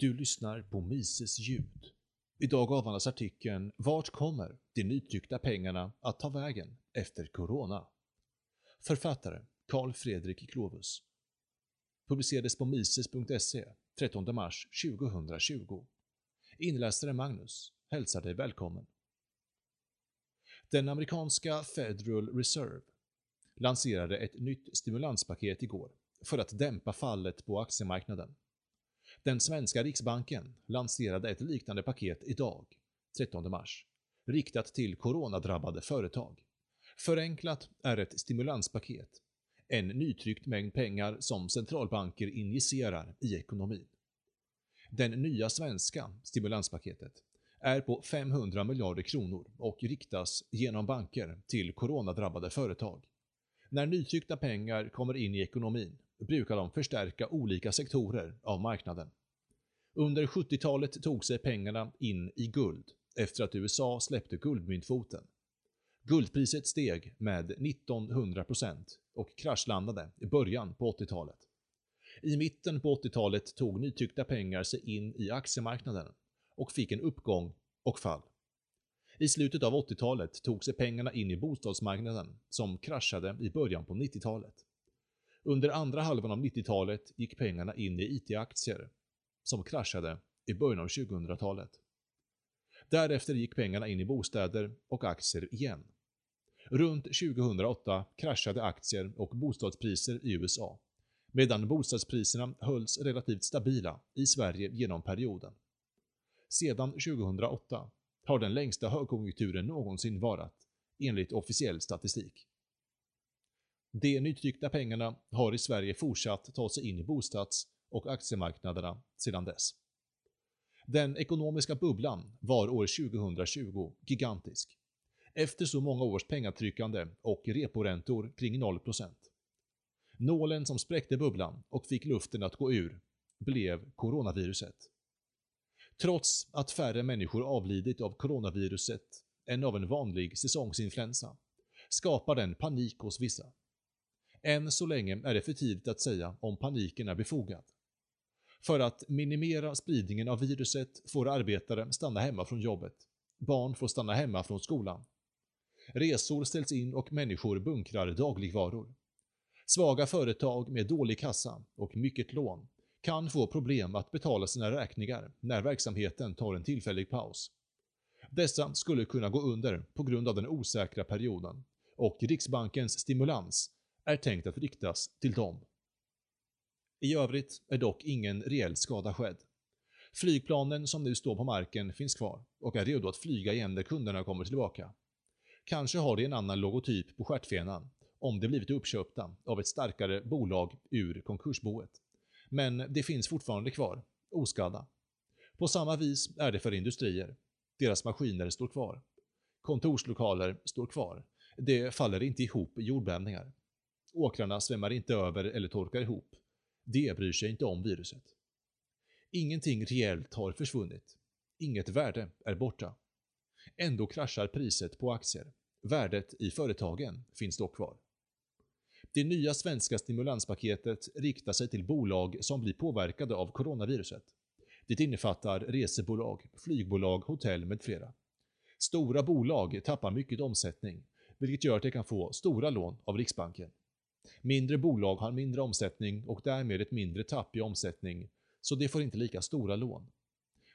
Du lyssnar på Mises ljud. Idag avhandlas artikeln “Vart kommer de nytryckta pengarna att ta vägen efter Corona?” Författare Carl Fredrik Klovus. Publicerades på mises.se 13 mars 2020. Inläsare Magnus hälsar dig välkommen. Den amerikanska Federal Reserve lanserade ett nytt stimulanspaket igår för att dämpa fallet på aktiemarknaden. Den svenska riksbanken lanserade ett liknande paket idag, 13 mars, riktat till coronadrabbade företag. Förenklat är ett stimulanspaket en nytryckt mängd pengar som centralbanker injicerar i ekonomin. Den nya svenska stimulanspaketet är på 500 miljarder kronor och riktas genom banker till coronadrabbade företag. När nytryckta pengar kommer in i ekonomin brukar de förstärka olika sektorer av marknaden. Under 70-talet tog sig pengarna in i guld efter att USA släppte guldmyntfoten. Guldpriset steg med 1900% och kraschlandade i början på 80-talet. I mitten på 80-talet tog nytyckta pengar sig in i aktiemarknaden och fick en uppgång och fall. I slutet av 80-talet tog sig pengarna in i bostadsmarknaden som kraschade i början på 90-talet. Under andra halvan av 90-talet gick pengarna in i IT-aktier som kraschade i början av 2000-talet. Därefter gick pengarna in i bostäder och aktier igen. Runt 2008 kraschade aktier och bostadspriser i USA, medan bostadspriserna hölls relativt stabila i Sverige genom perioden. Sedan 2008 har den längsta högkonjunkturen någonsin varat, enligt officiell statistik. De nytryckta pengarna har i Sverige fortsatt ta sig in i bostads och aktiemarknaderna sedan dess. Den ekonomiska bubblan var år 2020 gigantisk. Efter så många års pengatryckande och reporäntor kring 0%. Nålen som spräckte bubblan och fick luften att gå ur blev coronaviruset. Trots att färre människor avlidit av coronaviruset än av en vanlig säsongsinfluensa skapar den panik hos vissa. Än så länge är det för tidigt att säga om paniken är befogad. För att minimera spridningen av viruset får arbetare stanna hemma från jobbet. Barn får stanna hemma från skolan. Resor ställs in och människor bunkrar dagligvaror. Svaga företag med dålig kassa och mycket lån kan få problem att betala sina räkningar när verksamheten tar en tillfällig paus. Dessa skulle kunna gå under på grund av den osäkra perioden och Riksbankens stimulans är tänkt att riktas till dem. I övrigt är dock ingen reell skada skedd. Flygplanen som nu står på marken finns kvar och är redo att flyga igen när kunderna kommer tillbaka. Kanske har de en annan logotyp på stjärtfenan, om de blivit uppköpta av ett starkare bolag ur konkursboet. Men det finns fortfarande kvar, oskadda. På samma vis är det för industrier. Deras maskiner står kvar. Kontorslokaler står kvar. Det faller inte ihop i jordbävningar. Åkrarna svämmar inte över eller torkar ihop. Det bryr sig inte om viruset. Ingenting reellt har försvunnit. Inget värde är borta. Ändå kraschar priset på aktier. Värdet i företagen finns dock kvar. Det nya svenska stimulanspaketet riktar sig till bolag som blir påverkade av coronaviruset. Det innefattar resebolag, flygbolag, hotell med flera. Stora bolag tappar mycket omsättning, vilket gör att de kan få stora lån av Riksbanken. Mindre bolag har mindre omsättning och därmed ett mindre tapp i omsättning, så de får inte lika stora lån.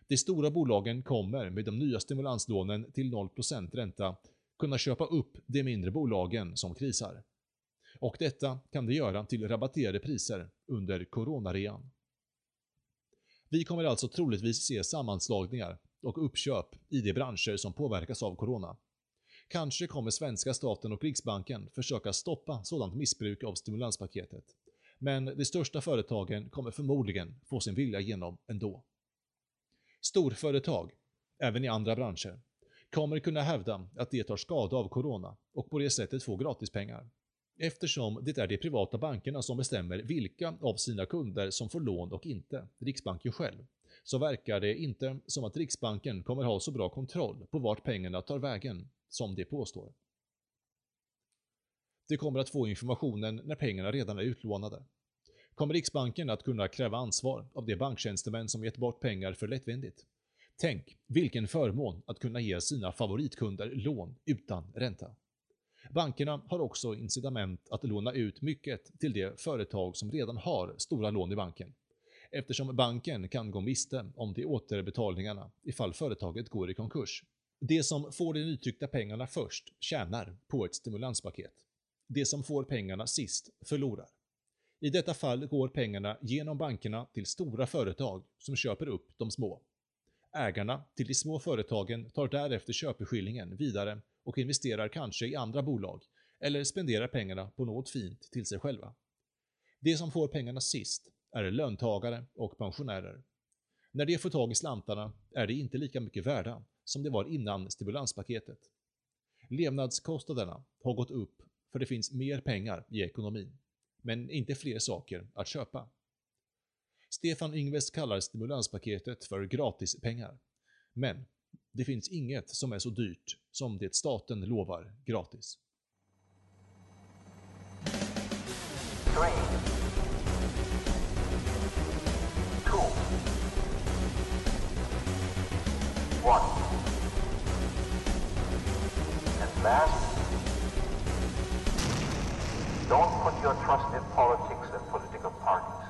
De stora bolagen kommer med de nya stimulanslånen till 0% ränta kunna köpa upp de mindre bolagen som krisar. Och detta kan de göra till rabatterade priser under coronarean. Vi kommer alltså troligtvis se sammanslagningar och uppköp i de branscher som påverkas av corona. Kanske kommer svenska staten och Riksbanken försöka stoppa sådant missbruk av stimulanspaketet. Men de största företagen kommer förmodligen få sin vilja igenom ändå. Storföretag, även i andra branscher, kommer kunna hävda att de tar skada av corona och på det sättet få gratispengar. Eftersom det är de privata bankerna som bestämmer vilka av sina kunder som får lån och inte, Riksbanken själv, så verkar det inte som att Riksbanken kommer ha så bra kontroll på vart pengarna tar vägen som de påstår. De kommer att få informationen när pengarna redan är utlånade. Kommer Riksbanken att kunna kräva ansvar av de banktjänstemän som gett bort pengar för lättvindigt? Tänk, vilken förmån att kunna ge sina favoritkunder lån utan ränta. Bankerna har också incitament att låna ut mycket till de företag som redan har stora lån i banken, eftersom banken kan gå miste om de återbetalningarna ifall företaget går i konkurs. De som får de nytryckta pengarna först tjänar på ett stimulanspaket. De som får pengarna sist förlorar. I detta fall går pengarna genom bankerna till stora företag som köper upp de små. Ägarna till de små företagen tar därefter köpeskillingen vidare och investerar kanske i andra bolag eller spenderar pengarna på något fint till sig själva. De som får pengarna sist är löntagare och pensionärer. När de får tag i slantarna är de inte lika mycket värda som det var innan stimulanspaketet. Levnadskostnaderna har gått upp för det finns mer pengar i ekonomin, men inte fler saker att köpa. Stefan Ingves kallar stimulanspaketet för gratispengar. Men det finns inget som är så dyrt som det staten lovar gratis. Three. one. And last, don't put your trust in politics and political parties.